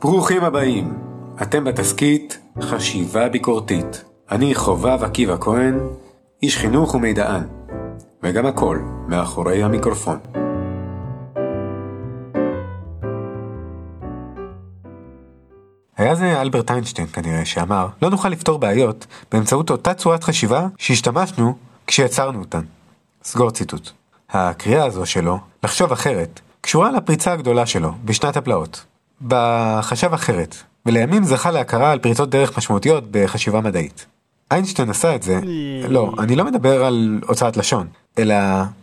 ברוכים הבאים, אתם בתסכית חשיבה ביקורתית. אני חובב עקיבא כהן, איש חינוך ומידען, וגם הכל מאחורי המיקרופון. היה זה אלברט איינשטיין כנראה שאמר, לא נוכל לפתור בעיות באמצעות אותה צורת חשיבה שהשתמשנו כשיצרנו אותן. סגור ציטוט. הקריאה הזו שלו, לחשוב אחרת, קשורה לפריצה הגדולה שלו בשנת הפלאות. בחשב אחרת, ולימים זכה להכרה על פריצות דרך משמעותיות בחשיבה מדעית. איינשטיין עשה את זה, לא, אני לא מדבר על הוצאת לשון, אלא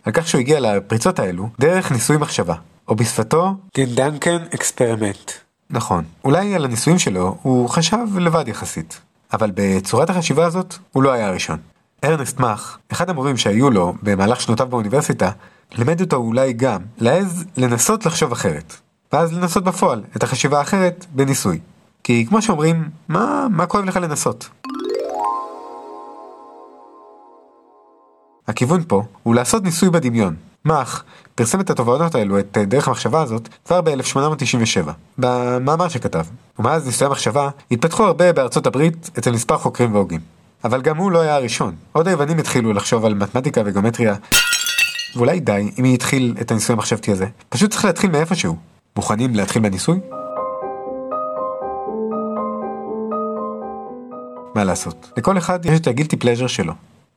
על כך שהוא הגיע לפריצות האלו דרך ניסוי מחשבה, או בשפתו Gedankenexperiment. נכון, אולי על הניסויים שלו הוא חשב לבד יחסית, אבל בצורת החשיבה הזאת הוא לא היה הראשון. ארנסט מאך, אחד המורים שהיו לו במהלך שנותיו באוניברסיטה, לימד אותו אולי גם להעז לנסות לחשוב אחרת, ואז לנסות בפועל את החשיבה האחרת בניסוי. כי כמו שאומרים, מה, מה כואב לך לנסות? הכיוון פה הוא לעשות ניסוי בדמיון. מאך פרסם את התובנות האלו, את דרך המחשבה הזאת, כבר ב-1897, במאמר שכתב. ומאז ניסויי המחשבה התפתחו הרבה בארצות הברית אצל מספר חוקרים והוגים. אבל גם הוא לא היה הראשון. עוד היוונים התחילו לחשוב על מתמטיקה וגיאומטריה, ואולי די אם מי התחיל את הניסוי המחשבתי הזה. פשוט צריך להתחיל מאיפשהו. מוכנים להתחיל בניסוי? מה לעשות, לכל אחד יש את הגילטי פלז'ר שלו.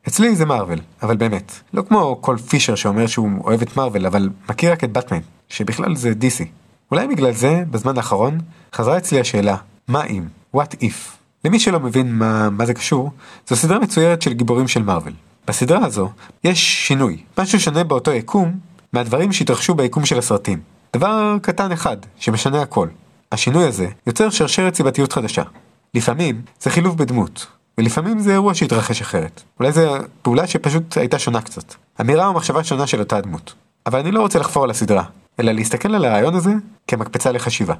אצלי זה מארוול, אבל באמת, לא כמו כל פישר שאומר שהוא אוהב את מארוול, אבל מכיר רק את באטמן, שבכלל זה DC. אולי בגלל זה, בזמן האחרון, חזרה אצלי השאלה, מה אם? What if? למי שלא מבין מה, מה זה קשור, זו סדרה מצוירת של גיבורים של מארוול. בסדרה הזו, יש שינוי, משהו שונה באותו יקום, מהדברים שהתרחשו ביקום של הסרטים. דבר קטן אחד, שמשנה הכל. השינוי הזה יוצר שרשרת סיבתיות חדשה. לפעמים זה חילוב בדמות, ולפעמים זה אירוע שהתרחש אחרת. אולי זו פעולה שפשוט הייתה שונה קצת. אמירה או מחשבה שונה של אותה דמות. אבל אני לא רוצה לחפור על הסדרה, אלא להסתכל על הרעיון הזה כמקפצה לחשיבה.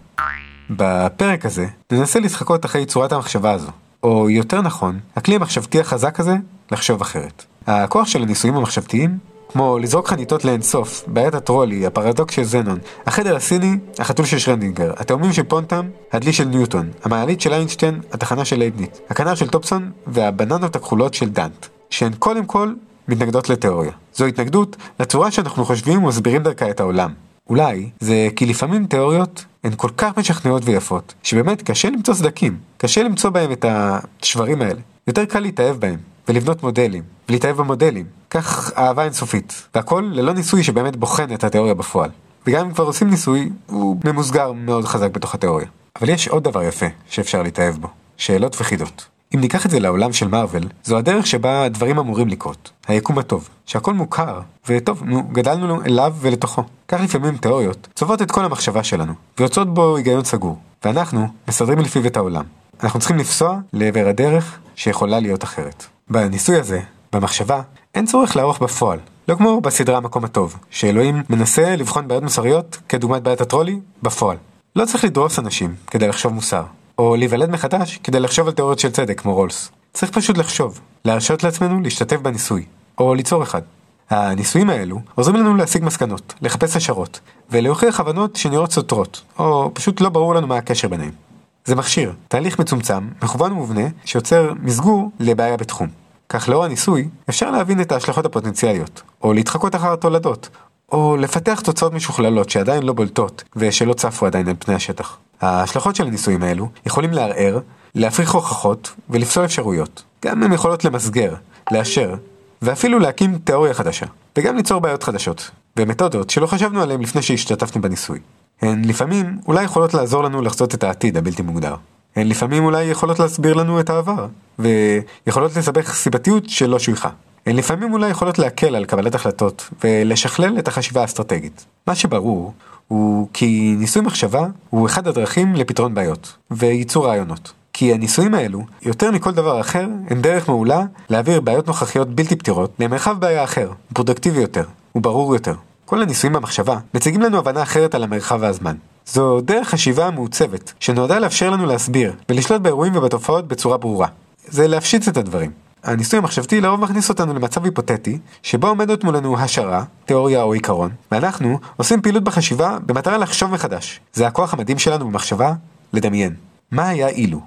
בפרק הזה ננסה להתחקות אחרי צורת המחשבה הזו, או יותר נכון, הכלי המחשבתי החזק הזה לחשוב אחרת. הכוח של הניסויים המחשבתיים כמו לזרוק חניתות לאינסוף, בעיית הטרולי, הפרדוקס של זנון, החדר הסיני, החתול של שרדינגר, התאומים של פאטנם, הדלי של ניוטון, המעלית של איינשטיין, הטחנה של לייבניץ, הכנר של תומסון והבננות הכחולות של דנט, שהן קודם כל מתנגדות לתיאוריה. זו התנגדות לצורה שאנחנו חושבים ומסבירים דרכה את העולם. אולי זה כי לפעמים תיאוריות הן כל כך משכנעות ויפות, שבאמת קשה למצוא סדקים, קשה למצוא בהם את השברים האלה. יותר קל להתאהב בהם, ולבנות מודלים, ולהתאהב במודלים. כך אהבה אינסופית. והכל ללא ניסוי שבאמת בוחן את התיאוריה בפועל. וגם אם כבר עושים ניסוי, הוא ממוסגר מאוד חזק בתוך התיאוריה. אבל יש עוד דבר יפה שאפשר להתאהב בו. שאלות וחידות. אם ניקח את זה לעולם של מארוול, זו הדרך שבה הדברים אמורים לקרות. היקום הטוב. שהכל מוכר, וטוב, נו, גדלנו אליו ולתוכו. כך לפעמים תיאוריות צובעות את כל המחשבה שלנו, ויוצרות בו היגיון סגור. ואנחנו מסדרים לפיו את העולם. אנחנו צריכים לפסוע לעבר הדרך שיכולה להיות אחרת. בניסוי הזה, במחשבה, אין צורך לערוך בפועל. לא כמו בסדרה המקום הטוב, שאלוהים מנסה לבחון בעיות מוסריות, כדוגמת בעיית הטרולי, בפועל. לא צריך לדרוס אנשים כדי לחשוב מוסר, או להיוולד מחדש כדי לחשוב על תיאוריות של צדק כמו רולס. צריך פשוט לחשוב, להרשות לעצמנו להשתתף בניסוי, או ליצור אחד. הניסויים האלו עוזרים לנו להשיג מסקנות, לחפש השערות, ולהוכיח הבנות שנראות סותרות, או פשוט לא ברור לנו מה הקשר ביניהם. זה מכשיר, תהליך מצומצם, מכוון ומובנה, שיוצר מסגור לבעיה בתחום. כך לאור הניסוי, אפשר להבין את ההשלכות הפוטנציאליות, או להתחקות אחר התולדות, או לפתח תוצאות משוכללות שעדיין לא בולטות, ושלא צפו עדיין על פני השטח. ההשלכות של הניסויים האלו יכולים לערער, להפריך הוכחות ולפסול אפשרויות. גם הן יכולות למסגר, לאשר, ואפילו להקים תיאוריה חדשה, וגם ליצור בעיות חדשות, ומתודות שלא חשבנו עליהן לפני שהשתתפנו בניסוי. הן לפעמים אולי יכולות לעזור לנו לחזות את העתיד הבלתי מוגדר. הן לפעמים אולי יכולות להסביר לנו את העבר, ויכולות לסבך סיבתיות שלא שויכה. הן לפעמים אולי יכולות להקל על קבלת החלטות, ולשכלל את החשיבה האסטרטגית. מה שברור, הוא כי ניסוי מחשבה הוא אחד הדרכים לפתרון בעיות, וייצור רעיונות. כי הניסויים האלו, יותר מכל דבר אחר, הם דרך מעולה להעביר בעיות נוכחיות בלתי פתירות למרחב בעיה אחר, פרודקטיבי יותר, וברור יותר. כל הניסויים במחשבה מציגים לנו הבנה אחרת על המרחב והזמן. זו דרך חשיבה מעוצבת, שנועדה לאפשר לנו להסביר ולשלוט באירועים ובתופעות בצורה ברורה. זה להפשיט את הדברים. הניסוי המחשבתי לרוב מכניס אותנו למצב היפותטי, שבו עומדת מולנו השערה, תיאוריה או עיקרון, ואנחנו עושים פעילות בחשיבה במטרה לחשוב מחדש. זה הכוח המדהים שלנו במחשבה, לדמיין. מה היה אילו?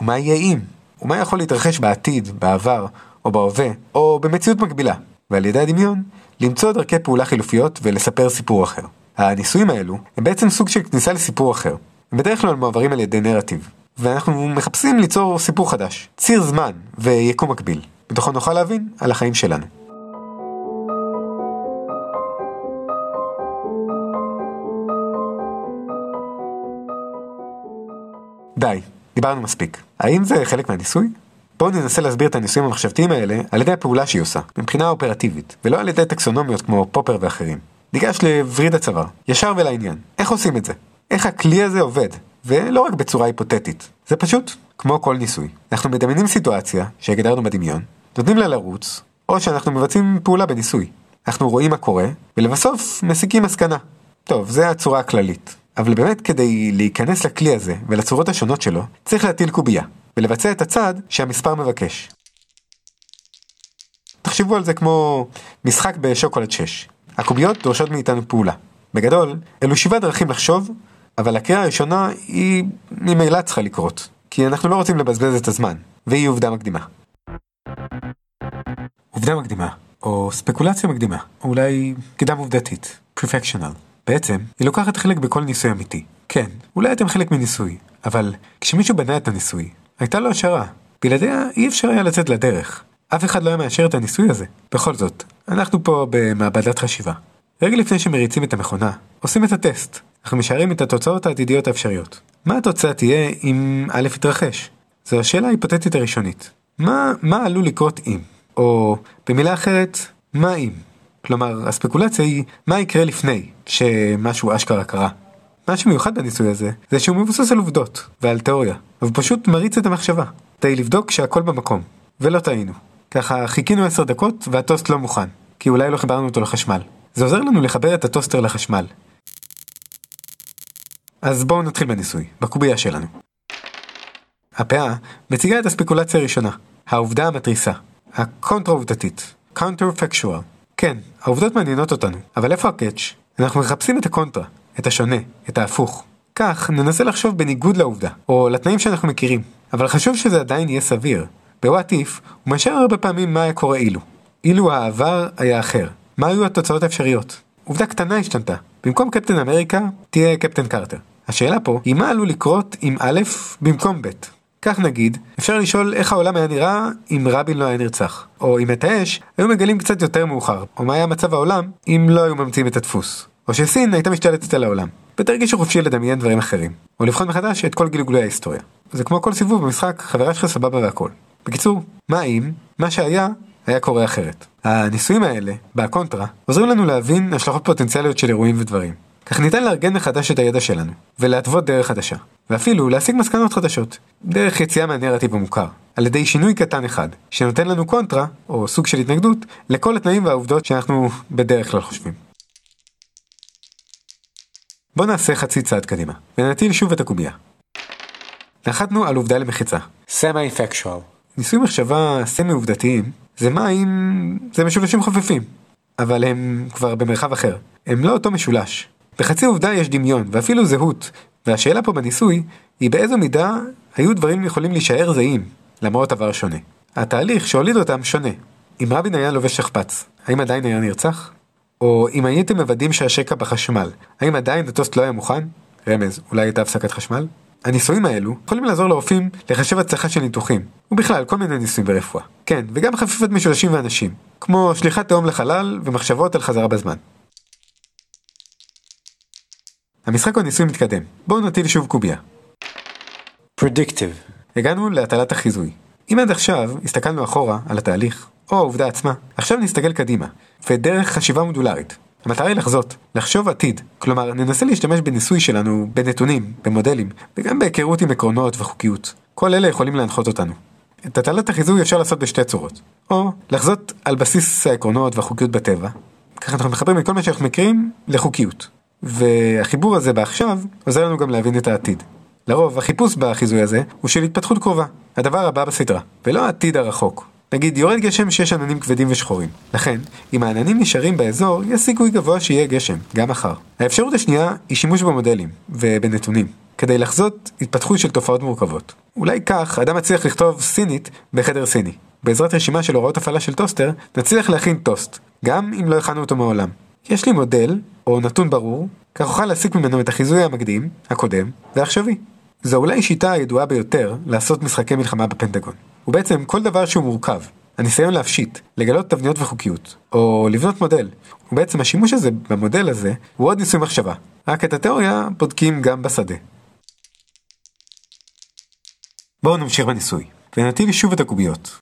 ומה יהיה אם? ומה יכול להתרחש בעתיד, בעבר, או בהווה, או במציאות מקבילה? ועל ידי הדמיון, למצוא דרכי פעולה חילופיות ולספר סיפור אחר. הניסויים האלו הם בעצם סוג של כניסה לסיפור אחר. הם בדרך כלל מועברים על ידי נרטיב. ואנחנו מחפשים ליצור סיפור חדש, ציר זמן ויקום מקביל. בתוכו נוכל להבין על החיים שלנו. די, דיברנו מספיק. האם זה חלק מהניסוי? בואו ננסה להסביר את הניסויים המחשבתיים האלה על ידי הפעולה שהיא עושה, מבחינה אופרטיבית, ולא על ידי טקסונומיות כמו פופר ואחרים. ניגש לווריד הצוואר, ישר ולעניין. איך עושים את זה? איך הכלי הזה עובד? ולא רק בצורה היפותטית. זה פשוט כמו כל ניסוי. אנחנו מדמיינים סיטואציה שהגדרנו בדמיון, נותנים לה לרוץ, או שאנחנו מבצעים פעולה בניסוי. אנחנו רואים מה קורה, ולבסוף מסיקים מסקנה. טוב, זה הצורה הכללית. אבל באמת כדי להיכנס לכלי הזה ולצורות השונות שלו, צריך להטיל קובייה, ולבצע את הצעד שהמספר מבקש. תחשבו על זה כמו משחק בשוקולד 6. הקוביות דורשות מאיתנו פעולה. בגדול, אלו שבעה דרכים לחשוב, אבל הקריאה הראשונה היא ממילא צריכה לקרות, כי אנחנו לא רוצים לבזבז את הזמן, והיא עובדה מקדימה. עובדה מקדימה, או ספקולציה מקדימה, או אולי קדם עובדתית, פרפקשיונל. בעצם, היא לוקחת חלק בכל ניסוי אמיתי. כן, אולי אתם חלק מניסוי, אבל כשמישהו בנה את הניסוי, הייתה לו השערה. בלעדיה אי אפשר היה לצאת לדרך. אף אחד לא היה מאשר את הניסוי הזה. בכל זאת, אנחנו פה במעבדת חשיבה. רגע לפני שמריצים את המכונה, עושים את הטסט. אנחנו משערים את התוצאות העתידיות האפשריות. מה התוצאה תהיה אם א' יתרחש? זו השאלה ההיפותטית הראשונית. מה, מה עלול לקרות אם? או במילה אחרת, מה אם? כלומר, הספקולציה היא מה יקרה לפני שמשהו אשכרה קרה. מה שמיוחד בניסוי הזה, זה שהוא מבוסס על עובדות ועל תיאוריה, והוא פשוט מריץ את המחשבה, כדי לבדוק שהכל במקום, ולא טעינו. ככה חיכינו עשר דקות והטוסט לא מוכן, כי אולי לא חיברנו אותו לחשמל. זה עוזר לנו לחבר את הטוסטר לחשמל. אז בואו נתחיל בניסוי, בקובייה שלנו. הפאה מציגה את הספקולציה הראשונה, העובדה המתריסה, הקונטרה-עובדתית, counterfactual. כן, העובדות מעניינות אותנו, אבל איפה הקאץ'? אנחנו מחפשים את הקונטרה, את השונה, את ההפוך. כך ננסה לחשוב בניגוד לעובדה, או לתנאים שאנחנו מכירים, אבל חשוב שזה עדיין יהיה סביר. ב-What If הוא מאשר הרבה פעמים מה היה קורה אילו. אילו העבר היה אחר. מה היו התוצאות האפשריות? עובדה קטנה השתנתה. במקום קפטן אמריקה, תהיה קפטן קרטר. השאלה פה היא מה עלול לקרות עם א' במקום ב'. כך נגיד, אפשר לשאול איך העולם היה נראה אם רבין לא היה נרצח. או אם את האש היו מגלים קצת יותר מאוחר. או מה היה מצב העולם אם לא היו ממציאים את הדפוס. או שסין הייתה משתלטת על העולם. ותרגישו חופשי לדמיין דברים אחרים. או לבחון מחדש את כל גלגולי ההיסטוריה. זה כמו כל סיבוב במשחק, חברה שלך סבבה והכל. בקיצור, מה אם, מה שהיה, היה קורה אחרת. הניסויים האלה, בהקונטרה, עוזרים לנו להבין השלכות פוטנציאליות של אירועים ודברים. כך ניתן לארגן מחדש את הידע שלנו, ולהתוות דרך חדשה, ואפילו להשיג מסקנות חדשות, דרך יציאה מהנרטיב המוכר, על ידי שינוי קטן אחד, שנותן לנו קונטרה, או סוג של התנגדות, לכל התנאים והעובדות שאנחנו בדרך כלל חושבים. בואו נעשה חצי צעד קדימה, ונטיל שוב את הקובייה. נחתנו על עובדה למחיצה. Semi-factual. ניסוי מחשבה סמי עובדתיים זה מה אם זה משולשים חופפים, אבל הם כבר במרחב אחר. הם לא אותו משולש. בחצי עובדה יש דמיון, ואפילו זהות, והשאלה פה בניסוי היא באיזו מידה היו דברים יכולים להישאר זהים, למרות עבר שונה. התהליך שהוליד אותם שונה. אם רבין היה לובש שכפ"ץ, האם עדיין היה נרצח? או אם הייתם מוודאים שהשקע בחשמל, האם עדיין הטוסט לא היה מוכן? רמז, אולי הייתה הפסקת חשמל? הניסויים האלו יכולים לעזור לרופאים לחשב הצלחה של ניתוחים, ובכלל כל מיני ניסויים ברפואה. כן, וגם חפיפת משולשים ואנשים, כמו שליחת תהום לחלל ומחשבות על חזרה בזמן. המשחק או הניסוי מתקדם, בואו נטיל שוב קוביה. Predictive. הגענו להטלת החיזוי. אם עד עכשיו הסתכלנו אחורה על התהליך, או העובדה עצמה, עכשיו נסתכל קדימה, ודרך חשיבה מודולרית. המטרה היא לחזות, לחשוב עתיד, כלומר ננסה להשתמש בניסוי שלנו בנתונים, במודלים, וגם בהיכרות עם עקרונות וחוקיות. כל אלה יכולים להנחות אותנו. את הטלת החיזוי אפשר לעשות בשתי צורות, או לחזות על בסיס העקרונות והחוקיות בטבע, ככה אנחנו מחברים את כל מה שאנחנו מכירים לחוקיות. והחיבור הזה בעכשיו עוזר לנו גם להבין את העתיד. לרוב החיפוש בחיזוי הזה הוא של התפתחות קרובה, הדבר הבא בסדרה, ולא העתיד הרחוק. נגיד יורד גשם שיש עננים כבדים ושחורים. לכן, אם העננים נשארים באזור, יש סיכוי גבוה שיהיה גשם, גם מחר. האפשרות השנייה היא שימוש במודלים, ובנתונים. כדי לחזות התפתחות של תופעות מורכבות. אולי כך אדם מצליח לכתוב סינית בחדר סיני. בעזרת רשימה של הוראות הפעלה של טוסטר, נצליח להכין טוסט, גם אם לא הכנו אותו מעולם. יש לי מודל, או נתון ברור, כך אוכל להסיק ממנו את החיזוי המקדים, הקודם, והעכשווי. זו אולי שיטה הידועה ביותר לעשות משחקי מלחמה בפנטגון. ובעצם כל דבר שהוא מורכב, הניסיון להפשיט, לגלות תבניות וחוקיות, או לבנות מודל, ובעצם השימוש הזה במודל הזה הוא עוד ניסוי מחשבה, רק את התיאוריה בודקים גם בשדה. בואו נמשיך בניסוי, ונטיל שוב את הקוביות.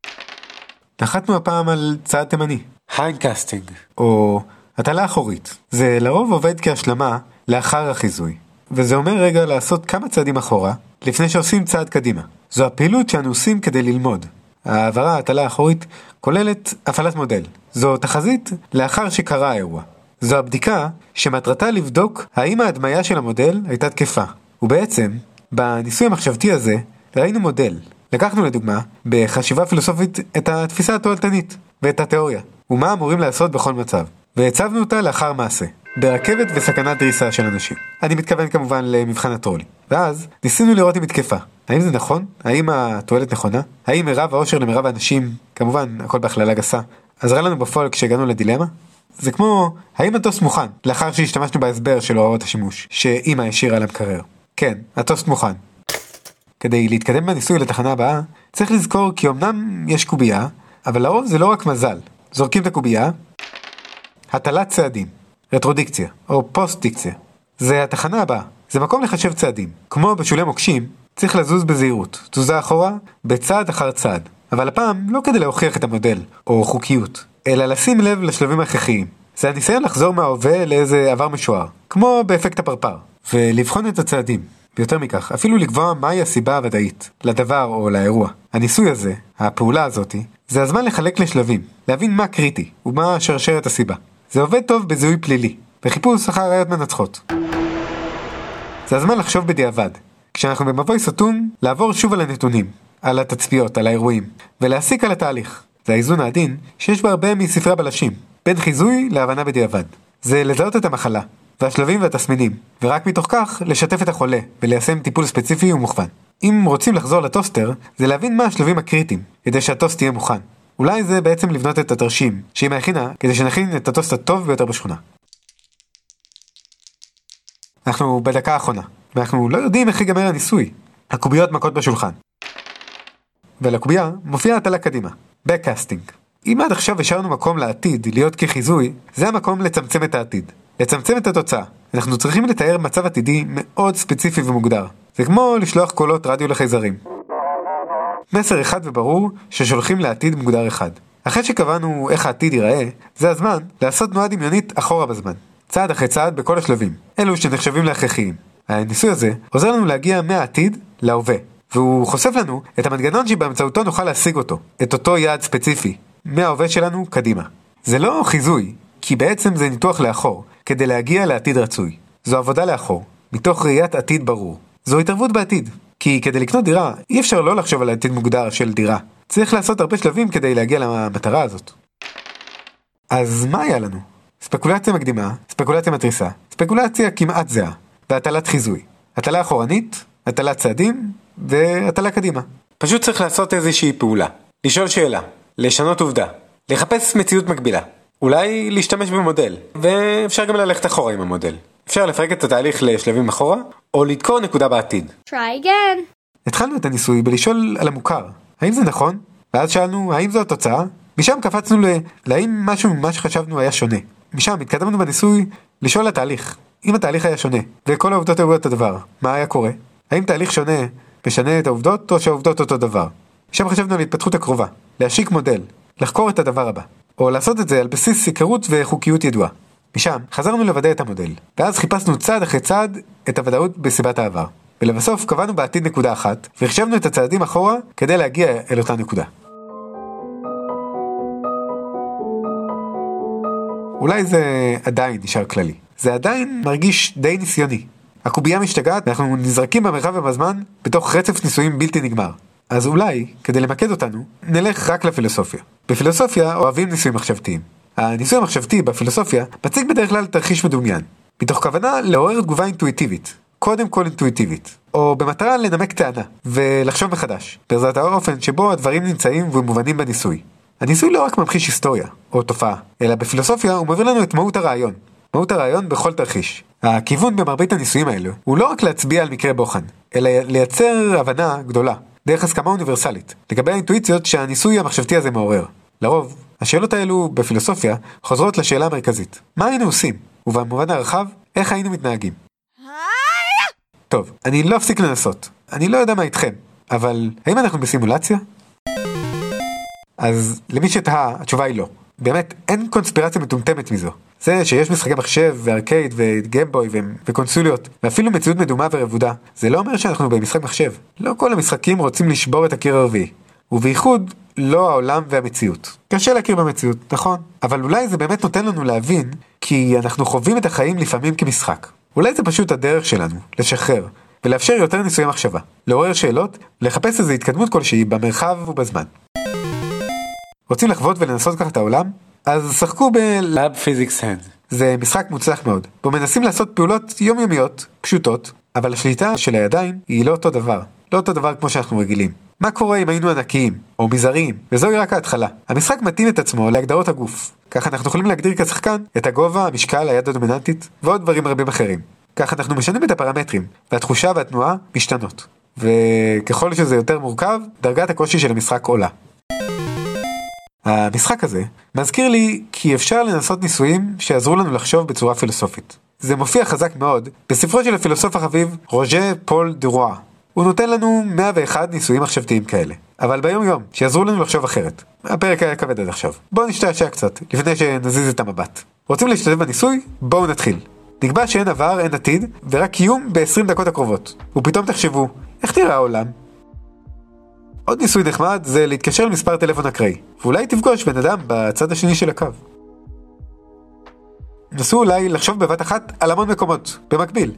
נחתנו הפעם על צעד תימני, הינדקסטינג, או הטלה אחורית. זה לרוב עובד כהשלמה לאחר החיזוי, וזה אומר רגע לעשות כמה צעדים אחורה, לפני שעושים צעד קדימה. זו הפעילות שאנו עושים כדי ללמוד. ההעברה הטלה האחורית כוללת הפעלת מודל. זו תחזית לאחר שקרה האירוע. זו הבדיקה שמטרתה לבדוק האם ההדמיה של המודל הייתה תקפה. ובעצם, בניסוי המחשבתי הזה, ראינו מודל. לקחנו לדוגמה, בחשיבה פילוסופית, את התפיסה התועלתנית, ואת התיאוריה, ומה אמורים לעשות בכל מצב. והצבנו אותה לאחר מעשה, ברכבת וסכנת דריסה של אנשים. אני מתכוון כמובן למבחן הטרולי. ואז ניסינו לראות אם היא תקפה. האם זה נכון? האם התועלת נכונה? האם מירב האושר למירב האנשים, כמובן הכל בהכללה גסה, עזרה לנו בפועל כשהגענו לדילמה? זה כמו, האם הטוסט מוכן, לאחר שהשתמשנו בהסבר של הוראות השימוש, שאימא השאירה למקרר. כן, הטוסט מוכן. כדי להתקדם בניסוי לתחנה הבאה, צריך לזכור כי אמנם יש קובייה, אבל לרוב זה לא רק מזל. זורקים את הקובייה, הטלת צעדים, רטרודיקציה, או פוסט-דיקציה. זה התחנה הבאה, זה מקום לחשב צעדים. כמו בשולי מוקשים, צריך לזוז בזהירות, תזוזה אחורה, בצעד אחר צעד. אבל הפעם לא כדי להוכיח את המודל, או חוקיות, אלא לשים לב לשלבים ההכרחיים. זה הניסיון לחזור מההווה לאיזה עבר משוער, כמו באפקט הפרפר, ולבחון את הצעדים. ויותר מכך, אפילו לקבוע מהי הסיבה הוודאית, לדבר או לאירוע. הניסוי הזה, הפעולה הזאתי, זה הזמן לחלק לשלבים, להבין מה קריטי, ומה שרשרת הסיבה. זה עובד טוב בזיהוי פלילי, וחיפוש אחר ראיות מנצחות. זה הזמן לחשוב בדיעבד. כשאנחנו במבוי סתום, לעבור שוב על הנתונים, על התצפיות, על האירועים, ולהסיק על התהליך. זה האיזון העדין שיש בו הרבה מספרי הבלשים, בין חיזוי להבנה בדיעבד. זה לזהות את המחלה, והשלבים והתסמינים, ורק מתוך כך לשתף את החולה, וליישם טיפול ספציפי ומוכוון. אם רוצים לחזור לטוסטר, זה להבין מה השלבים הקריטיים, כדי שהטוסט יהיה מוכן. אולי זה בעצם לבנות את התרשים, שאמא הכינה, כדי שנכין את הטוסט הטוב ביותר בשכונה. אנחנו בדקה האחרונה, ואנחנו לא יודעים איך ייגמר הניסוי. הקוביות מכות בשולחן. ולקובייה מופיעה הטלה קדימה, Backcasting. אם עד עכשיו השארנו מקום לעתיד להיות כחיזוי, זה המקום לצמצם את העתיד. לצמצם את התוצאה. אנחנו צריכים לתאר מצב עתידי מאוד ספציפי ומוגדר. זה כמו לשלוח קולות רדיו לחייזרים. מסר אחד וברור ששולחים לעתיד מוגדר אחד. אחרי שקבענו איך העתיד ייראה, זה הזמן לעשות תנועה דמיונית אחורה בזמן. צעד אחרי צעד בכל השלבים, אלו שנחשבים להכרחיים. הניסוי הזה עוזר לנו להגיע מהעתיד להווה, והוא חושף לנו את המנגנון שבאמצעותו נוכל להשיג אותו, את אותו יעד ספציפי, מההווה שלנו קדימה. זה לא חיזוי, כי בעצם זה ניתוח לאחור, כדי להגיע לעתיד רצוי. זו עבודה לאחור, מתוך ראיית עתיד ברור. זו התערבות בעתיד, כי כדי לקנות דירה, אי אפשר לא לחשוב על עתיד מוגדר של דירה. צריך לעשות הרבה שלבים כדי להגיע למטרה הזאת. אז מה היה לנו? ספקולציה מקדימה, ספקולציה מתריסה, ספקולציה כמעט זהה, והטלת חיזוי. הטלה אחורנית, הטלת צעדים, והטלה קדימה. פשוט צריך לעשות איזושהי פעולה. לשאול שאלה, לשנות עובדה, לחפש מציאות מקבילה. אולי להשתמש במודל, ואפשר גם ללכת אחורה עם המודל. אפשר לפרק את התהליך לשלבים אחורה, או לדקור נקודה בעתיד. Try again. התחלנו את הניסוי בלשאול על המוכר, האם זה נכון? ואז שאלנו האם זו התוצאה? משם קפצנו ל... להאם משהו ממה שחשבנו היה שונה. משם התקדמנו בניסוי לשאול התהליך. אם התהליך היה שונה, וכל העובדות היו אותו דבר, מה היה קורה? האם תהליך שונה משנה את העובדות, או שהעובדות אותו דבר? משם חשבנו על התפתחות הקרובה, להשיק מודל, לחקור את הדבר הבא, או לעשות את זה על בסיס היכרות וחוקיות ידועה. משם חזרנו לוודא את המודל, ואז חיפשנו צעד אחרי צעד את הוודאות בסיבת העבר. ולבסוף קבענו בעתיד נקודה אחת, והחשבנו את הצעדים אחורה כדי להגיע אל אותה נקודה. אולי זה עדיין נשאר כללי. זה עדיין מרגיש די ניסיוני. הקובייה משתגעת ואנחנו נזרקים במרחב ובזמן בתוך רצף ניסויים בלתי נגמר. אז אולי, כדי למקד אותנו, נלך רק לפילוסופיה. בפילוסופיה אוהבים ניסויים מחשבתיים. הניסוי המחשבתי בפילוסופיה מציג בדרך כלל תרחיש מדומיין, מתוך כוונה לעורר תגובה אינטואיטיבית, קודם כל אינטואיטיבית, או במטרה לנמק טענה, ולחשוב מחדש, בעזרת האופן שבו הדברים נמצאים ומובנים בניסוי. הניסוי לא רק ממחיש היסטוריה, או תופעה, אלא בפילוסופיה הוא מביא לנו את מהות הרעיון. מהות הרעיון בכל תרחיש. הכיוון במרבית הניסויים האלו הוא לא רק להצביע על מקרה בוחן, אלא לייצר הבנה גדולה, דרך הסכמה אוניברסלית, לגבי האינטואיציות שהניסוי המחשבתי הזה מעורר. לרוב, השאלות האלו בפילוסופיה חוזרות לשאלה המרכזית, מה היינו עושים? ובמובן הרחב, איך היינו מתנהגים? טוב, אני לא אפסיק לנסות. אני לא יודע מה איתכם, אבל האם אנחנו בסימולציה? אז למי שתהה, התשובה היא לא. באמת, אין קונספירציה מטומטמת מזו. זה שיש משחקי מחשב וארקייד וגיימבוי וקונסוליות ואפילו מציאות מדומה ורבודה, זה לא אומר שאנחנו במשחק מחשב. לא כל המשחקים רוצים לשבור את הקיר הרביעי. ובייחוד, לא העולם והמציאות. קשה להכיר במציאות, נכון? אבל אולי זה באמת נותן לנו להבין כי אנחנו חווים את החיים לפעמים כמשחק. אולי זה פשוט הדרך שלנו, לשחרר, ולאפשר יותר ניסויי מחשבה, לעורר שאלות, לחפש איזו התקדמות כלשהי במרחב ובזמן. רוצים לחוות ולנסות ככה את העולם? אז שחקו ב-Lab Physics Hand. זה משחק מוצלח מאוד, בו מנסים לעשות פעולות יומיומיות, פשוטות, אבל השליטה של הידיים היא לא אותו דבר, לא אותו דבר כמו שאנחנו רגילים. מה קורה אם היינו ענקיים, או מזעריים, וזוהי רק ההתחלה. המשחק מתאים את עצמו להגדרות הגוף. ככה אנחנו יכולים להגדיר כשחקן את הגובה, המשקל, היד הדומיננטית, ועוד דברים רבים אחרים. ככה אנחנו משנים את הפרמטרים, והתחושה והתנועה משתנות. וככל שזה יותר מורכב, דרגת הקושי של המשחק עולה. המשחק הזה מזכיר לי כי אפשר לנסות ניסויים שיעזרו לנו לחשוב בצורה פילוסופית. זה מופיע חזק מאוד בספרו של הפילוסוף החביב רוז'ה פול דה רואה. הוא נותן לנו 101 ניסויים מחשבתיים כאלה. אבל ביום יום, שיעזרו לנו לחשוב אחרת. הפרק היה כבד עד עכשיו. בואו נשתעשע קצת, לפני שנזיז את המבט. רוצים להשתתף בניסוי? בואו נתחיל. נקבע שאין עבר, אין עתיד, ורק קיום ב-20 דקות הקרובות. ופתאום תחשבו, איך נראה העולם? עוד ניסוי נחמד זה להתקשר למספר טלפון אקראי, ואולי תפגוש בן אדם בצד השני של הקו. נסו אולי לחשוב בבת אחת על המון מקומות, במקביל.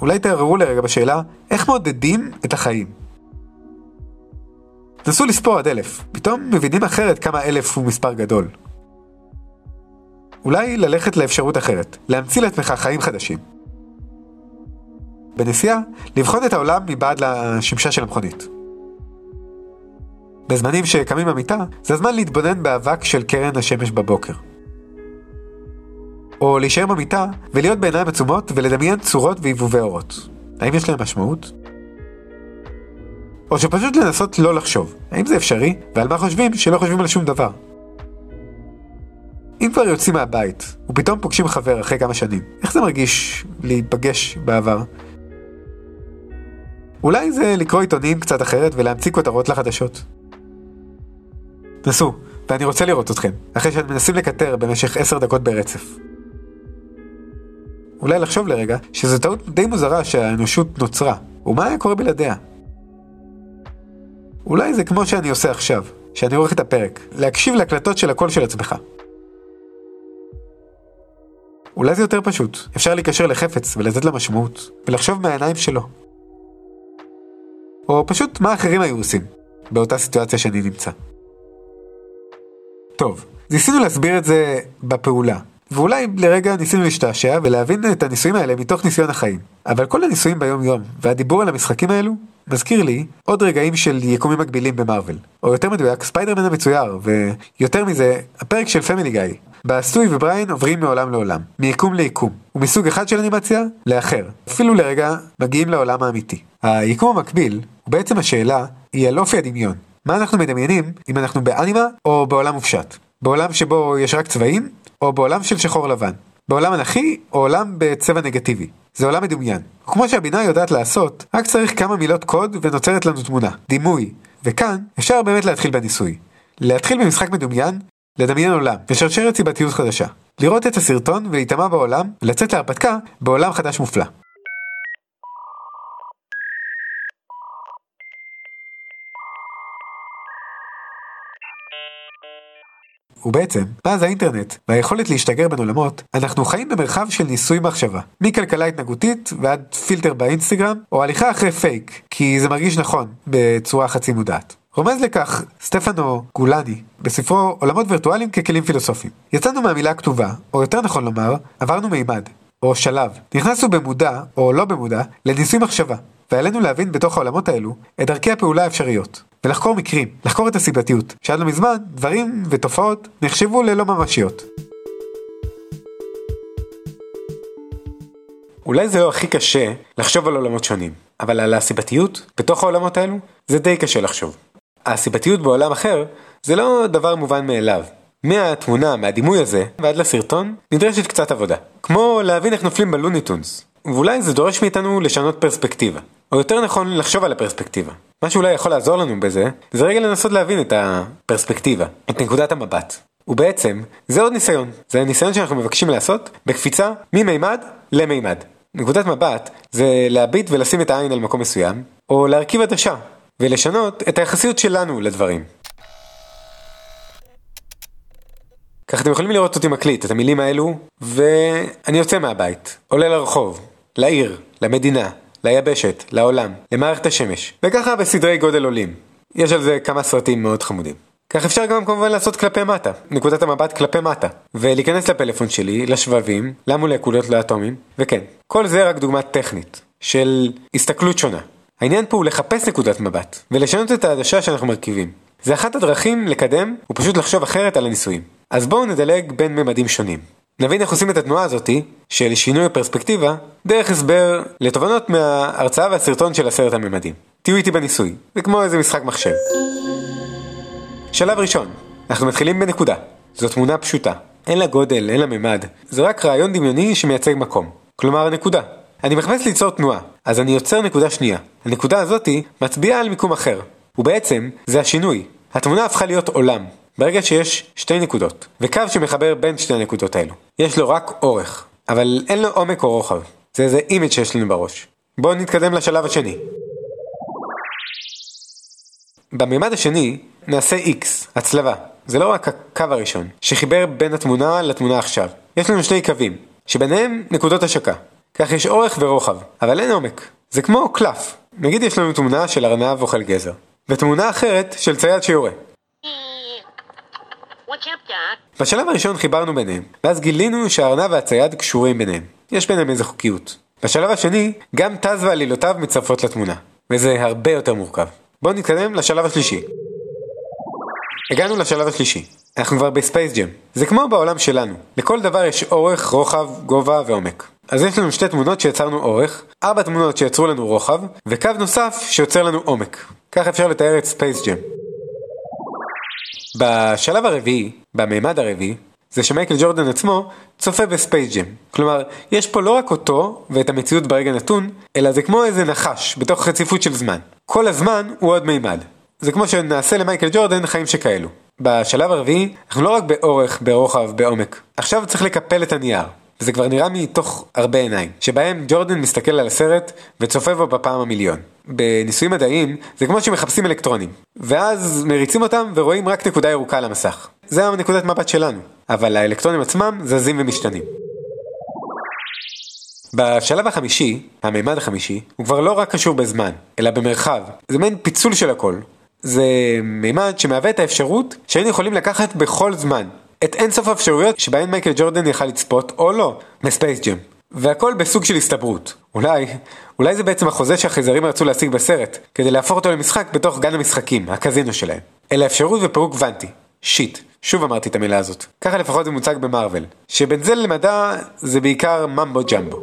אולי תערערו לרגע בשאלה, איך מעודדים את החיים? נסו לספור עד אלף, פתאום מבינים אחרת כמה אלף הוא מספר גדול. אולי ללכת לאפשרות אחרת, להמציא לעצמך חיים חדשים. בנסיעה, לבחון את העולם מבעד לשמשה של המכונית. בזמנים שקמים במיטה, זה הזמן להתבונן באבק של קרן השמש בבוקר. או להישאר במיטה ולהיות בעיניים עצומות ולדמיין צורות והבהובי אורות. האם יש להם משמעות? או שפשוט לנסות לא לחשוב, האם זה אפשרי, ועל מה חושבים שלא חושבים על שום דבר. אם כבר יוצאים מהבית, ופתאום פוגשים חבר אחרי כמה שנים, איך זה מרגיש להיפגש בעבר? אולי זה לקרוא עיתונים קצת אחרת ולהמציא כותרות לחדשות. נסו, ואני רוצה לראות אתכם, אחרי שאתם מנסים לקטר במשך עשר דקות ברצף. אולי לחשוב לרגע שזו טעות די מוזרה שהאנושות נוצרה, ומה היה קורה בלעדיה? אולי זה כמו שאני עושה עכשיו, שאני עורך את הפרק, להקשיב להקלטות של הקול של עצמך. אולי זה יותר פשוט, אפשר להיקשר לחפץ ולתת לה משמעות, ולחשוב מהעיניים שלו. או פשוט מה אחרים היו עושים, באותה סיטואציה שאני נמצא. טוב, ניסינו להסביר את זה בפעולה, ואולי לרגע ניסינו להשתעשע ולהבין את הניסויים האלה מתוך ניסיון החיים. אבל כל הניסויים ביום יום, והדיבור על המשחקים האלו, מזכיר לי עוד רגעים של יקומים מקבילים במארוול. או יותר מדויק, ספיידרמן המצויר, ויותר מזה, הפרק של פמילי גיא. בסטוי ובריין עוברים מעולם לעולם, מיקום ליקום, ומסוג אחד של אנימציה לאחר. אפילו לרגע מגיעים לעולם האמיתי. היקום המקביל, ובעצם השאלה, היא על אופי הדמיון. מה אנחנו מדמיינים אם אנחנו באנימה או בעולם מופשט? בעולם שבו יש רק צבעים, או בעולם של שחור לבן. בעולם אנכי, או עולם בצבע נגטיבי. זה עולם מדומיין. כמו שהבינה יודעת לעשות, רק צריך כמה מילות קוד ונוצרת לנו תמונה, דימוי. וכאן, אפשר באמת להתחיל בניסוי. להתחיל במשחק מדומיין, לדמיין עולם, ושרשרת סיבתיות חדשה. לראות את הסרטון ולהיטמע בעולם, ולצאת להרפתקה בעולם חדש מופלא. ובעצם, מאז האינטרנט והיכולת להשתגר בין עולמות, אנחנו חיים במרחב של ניסוי מחשבה. מכלכלה התנהגותית ועד פילטר באינסטגרם, או הליכה אחרי פייק, כי זה מרגיש נכון, בצורה חצי מודעת. רומז לכך סטפנו גולני בספרו עולמות וירטואליים ככלים פילוסופיים. יצאנו מהמילה הכתובה, או יותר נכון לומר, עברנו מימד. או שלב. נכנסנו במודע, או לא במודע, לניסוי מחשבה, ועלינו להבין בתוך העולמות האלו את דרכי הפעולה האפשריות, ולחקור מקרים, לחקור את הסיבתיות, שעד לא מזמן דברים ותופעות נחשבו ללא ממשיות. אולי זה לא הכי קשה לחשוב על עולמות שונים, אבל על הסיבתיות בתוך העולמות האלו זה די קשה לחשוב. הסיבתיות בעולם אחר זה לא דבר מובן מאליו. מהתמונה, מהדימוי הזה, ועד לסרטון, נדרשת קצת עבודה. כמו להבין איך נופלים בלוניטונס. ואולי זה דורש מאיתנו לשנות פרספקטיבה. או יותר נכון, לחשוב על הפרספקטיבה. מה שאולי יכול לעזור לנו בזה, זה רגע לנסות להבין את הפרספקטיבה, את נקודת המבט. ובעצם, זה עוד ניסיון. זה הניסיון שאנחנו מבקשים לעשות בקפיצה ממימד למימד. נקודת מבט זה להביט ולשים את העין על מקום מסוים, או להרכיב עדשה, ולשנות את היחסיות שלנו לדברים. ככה אתם יכולים לראות אותי מקליט את המילים האלו, ואני יוצא מהבית, עולה לרחוב, לעיר, למדינה, ליבשת, לעולם, למערכת השמש, וככה בסדרי גודל עולים. יש על זה כמה סרטים מאוד חמודים. כך אפשר גם כמובן לעשות כלפי מטה, נקודת המבט כלפי מטה, ולהיכנס לפלאפון שלי, לשבבים, למולקולות, לאטומים, וכן, כל זה רק דוגמה טכנית, של הסתכלות שונה. העניין פה הוא לחפש נקודת מבט, ולשנות את העדשה שאנחנו מרכיבים. זה אחת הדרכים לקדם, הוא פשוט לחשוב אחרת על הניסויים. אז בואו נדלג בין ממדים שונים. נבין איך עושים את התנועה הזאתי, של שינוי הפרספקטיבה, דרך הסבר לתובנות מההרצאה והסרטון של עשרת הממדים. תהיו איתי בניסוי, זה כמו איזה משחק מחשב. שלב ראשון, אנחנו מתחילים בנקודה. זו תמונה פשוטה. אין לה גודל, אין לה ממד. זה רק רעיון דמיוני שמייצג מקום. כלומר, נקודה. אני מחפש ליצור תנועה, אז אני יוצר נקודה שנייה. הנקודה הזאתי מצביעה על מיקום אחר. ובעצם, זה השינוי. התמונה הפכה להיות עולם. ברגע שיש שתי נקודות, וקו שמחבר בין שתי הנקודות האלו. יש לו רק אורך, אבל אין לו עומק או רוחב. זה איזה image שיש לנו בראש. בואו נתקדם לשלב השני. בממד השני נעשה X, הצלבה. זה לא רק הקו הראשון, שחיבר בין התמונה לתמונה עכשיו. יש לנו שני קווים, שביניהם נקודות השקה. כך יש אורך ורוחב, אבל אין עומק. זה כמו קלף. נגיד יש לנו תמונה של ארנב אוכל גזר, ותמונה אחרת של צייד שיורה. בשלב הראשון חיברנו ביניהם, ואז גילינו שהארנב והצייד קשורים ביניהם. יש ביניהם איזה חוקיות. בשלב השני, גם טז ועלילותיו מצטרפות לתמונה, וזה הרבה יותר מורכב. בואו נתקדם לשלב השלישי. הגענו לשלב השלישי. אנחנו כבר בספייס ג'ם. זה כמו בעולם שלנו. לכל דבר יש אורך, רוחב, גובה ועומק. אז יש לנו שתי תמונות שיצרנו אורך, ארבע תמונות שיצרו לנו רוחב, וקו נוסף שיוצר לנו עומק. כך אפשר לתאר את ספייס ג'ם. בשלב הרביעי, במימד הרביעי, זה שמייקל ג'ורדן עצמו צופה בספייס ג'ם. כלומר, יש פה לא רק אותו ואת המציאות ברגע נתון, אלא זה כמו איזה נחש בתוך רציפות של זמן. כל הזמן הוא עוד מימד. זה כמו שנעשה למייקל ג'ורדן חיים שכאלו. בשלב הרביעי, אנחנו לא רק באורך, ברוחב, בעומק. עכשיו צריך לקפל את הנייר. וזה כבר נראה מתוך הרבה עיניים, שבהם ג'ורדן מסתכל על הסרט וצופה בו בפעם המיליון. בניסויים מדעיים זה כמו שמחפשים אלקטרונים, ואז מריצים אותם ורואים רק נקודה ירוקה על המסך. זה הנקודת מבט שלנו, אבל האלקטרונים עצמם זזים ומשתנים. בשלב החמישי, המימד החמישי, הוא כבר לא רק קשור בזמן, אלא במרחב. זה מעין פיצול של הכל. זה מימד שמהווה את האפשרות שהיינו יכולים לקחת בכל זמן. את אינסוף האפשרויות שבהן מייקל ג'ורדן יכל לצפות או לא, מספייס ג'ם. והכל בסוג של הסתברות. אולי, אולי זה בעצם החוזה שהחייזרים רצו להשיג בסרט, כדי להפוך אותו למשחק בתוך גן המשחקים, הקזינו שלהם. אלא אפשרות ופירוק קוונטי. shit. שוב אמרתי את המילה הזאת. ככה לפחות זה מוצג במארוול. שבין זה למדע זה בעיקר mumbo jumbo.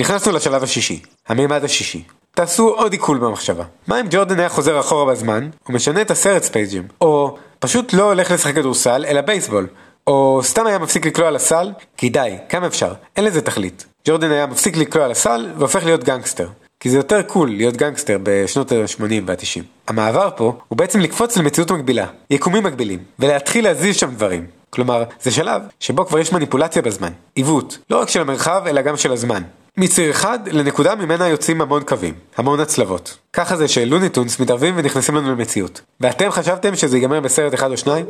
נכנסנו לשלב השישי, המימד השישי. תעשו עוד עיכול במחשבה. מה אם ג'ורדן היה חוזר אחורה בזמן, ומשנה את הסרט ספייס ג'ם, או פשוט לא הולך לשחק כדורסל, אלא בייסבול, או סתם היה מפסיק לקלוע על הסל, כי די, כמה אפשר, אין לזה תכלית. ג'ורדן היה מפסיק לקלוע על הסל, והופך להיות גנגסטר. כי זה יותר cool להיות גנגסטר בשנות ה-80 וה-90. המעבר פה הוא בעצם לקפוץ למציאות מקבילה, יקומים מקבילים, ולהתחיל להזיז שם דברים. כלומר, זה שלב שבו כבר יש מניפולציה בזמן, עיוות, לא רק של המרחב אלא גם של הזמן. מציר אחד לנקודה ממנה יוצאים המון קווים, המון הצלבות. ככה זה שלוני טונס מתערבים ונכנסים לנו למציאות. ואתם חשבתם שזה ייגמר בסרט אחד או שניים?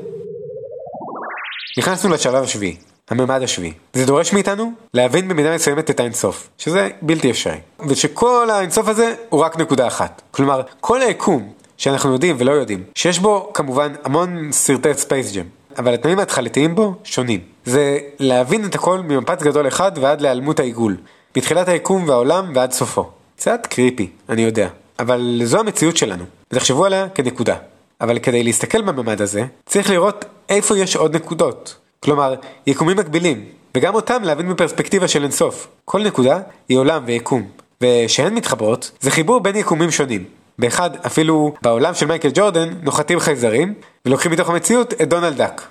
נכנסנו לשלב השביעי, הממד השביעי. זה דורש מאיתנו להבין במידה מסוימת את האינסוף, שזה בלתי אפשרי. ושכל האינסוף הזה הוא רק נקודה אחת. כלומר, כל היקום שאנחנו יודעים ולא יודעים, שיש בו כמובן המון סרטי ספייס ג'ם, אבל התנאים ההתחלתיים בו שונים. זה להבין את הכל ממפץ גדול אחד ועד להיעלמות העיגול. מתחילת היקום והעולם ועד סופו. קצת creepy, אני יודע. אבל זו המציאות שלנו, ותחשבו עליה כנקודה. אבל כדי להסתכל בממד הזה, צריך לראות איפה יש עוד נקודות. כלומר, יקומים מקבילים, וגם אותם להבין בפרספקטיבה של אינסוף. כל נקודה היא עולם ויקום, ושהן מתחברות, זה חיבור בין יקומים שונים. באחד, אפילו בעולם של מייקל ג'ורדן, נוחתים חייזרים, ולוקחים מתוך המציאות את דונלד דאק.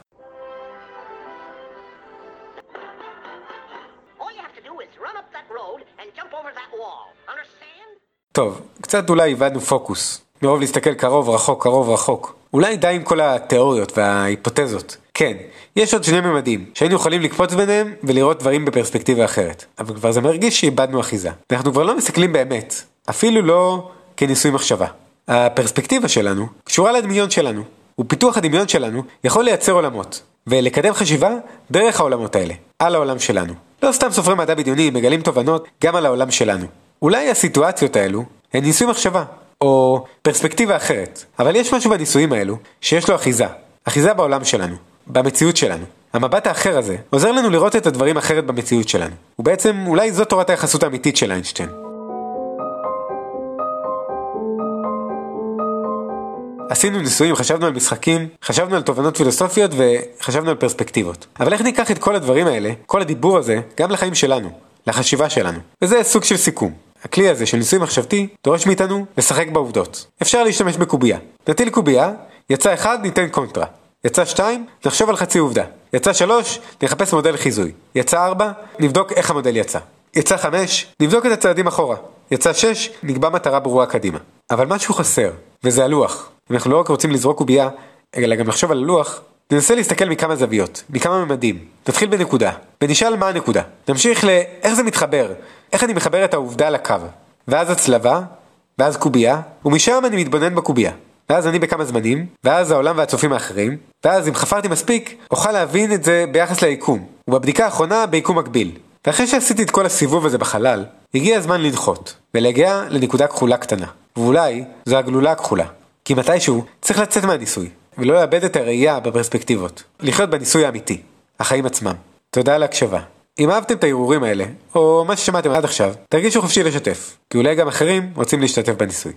טוב, קצת אולי איבדנו פוקוס. מרוב להסתכל קרוב רחוק קרוב רחוק. אולי די עם כל התיאוריות וההיפותזות. כן, יש עוד שני ממדים, שהיינו יכולים לקפוץ ביניהם ולראות דברים בפרספקטיבה אחרת. אבל כבר זה מרגיש שאיבדנו אחיזה. ואנחנו כבר לא מסתכלים באמת, אפילו לא כניסוי מחשבה. הפרספקטיבה שלנו קשורה לדמיון שלנו, ופיתוח הדמיון שלנו יכול לייצר עולמות, ולקדם חשיבה דרך העולמות האלה, על העולם שלנו. לא סתם סופרי מדע בדיוני מגלים תובנות גם על העולם שלנו. אולי הסיטואציות האלו הן ניסוי מחשבה, או פרספקטיבה אחרת, אבל יש משהו בניסויים האלו שיש לו אחיזה, אחיזה בעולם שלנו, במציאות שלנו. המבט האחר הזה עוזר לנו לראות את הדברים אחרת במציאות שלנו, ובעצם אולי זו תורת היחסות האמיתית של איינשטיין. עשינו ניסויים, חשבנו על משחקים, חשבנו על תובנות פילוסופיות וחשבנו על פרספקטיבות. אבל איך ניקח את כל הדברים האלה, כל הדיבור הזה, גם לחיים שלנו, לחשיבה שלנו? וזה סוג של סיכום. הכלי הזה של ניסוי מחשבתי דורש מאיתנו לשחק בעובדות. אפשר להשתמש בקובייה. נטיל קובייה, יצא אחד ניתן קונטרה. יצא שתיים, נחשוב על חצי עובדה. יצא שלוש, נחפש מודל חיזוי. יצא ארבע, נבדוק איך המודל יצא. יצא חמש, נבדוק את הצעדים אחורה. יצא שש, נקבע מטרה ברורה קדימה. אבל משהו חסר, וזה הלוח. אנחנו לא רק רוצים לזרוק קובייה, אלא גם לחשוב על הלוח, ננסה להסתכל מכמה זוויות, מכמה ממדים. נתחיל בנקודה, ונשאל מה הנקודה. נמשיך לאיך זה מתחבר, איך אני מחבר את העובדה לקו. ואז הצלבה, ואז קובייה, ומשם אני מתבונן בקובייה. ואז אני בכמה זמנים, ואז העולם והצופים האחרים, ואז אם חפרתי מספיק, אוכל להבין את זה ביחס ליקום, ובבדיקה האחרונה ביקום מקביל. ואחרי שעשיתי את כל הסיבוב הזה בחלל, הגיע הזמן לנחות, ולהגיע לנקודה כחולה קטנה. ואולי זו הגלולה הכחולה. כי מתישהו צריך לצאת מהניסוי, ולא לאבד את הראייה בפרספקטיבות. לחיות בניסוי האמיתי, החיים עצמם. תודה על ההקשבה. אם אהבתם את ההרהורים האלה, או מה ששמעתם עד עכשיו, תרגישו חופשי לשתף, כי אולי גם אחרים רוצים להשתתף בניסוי.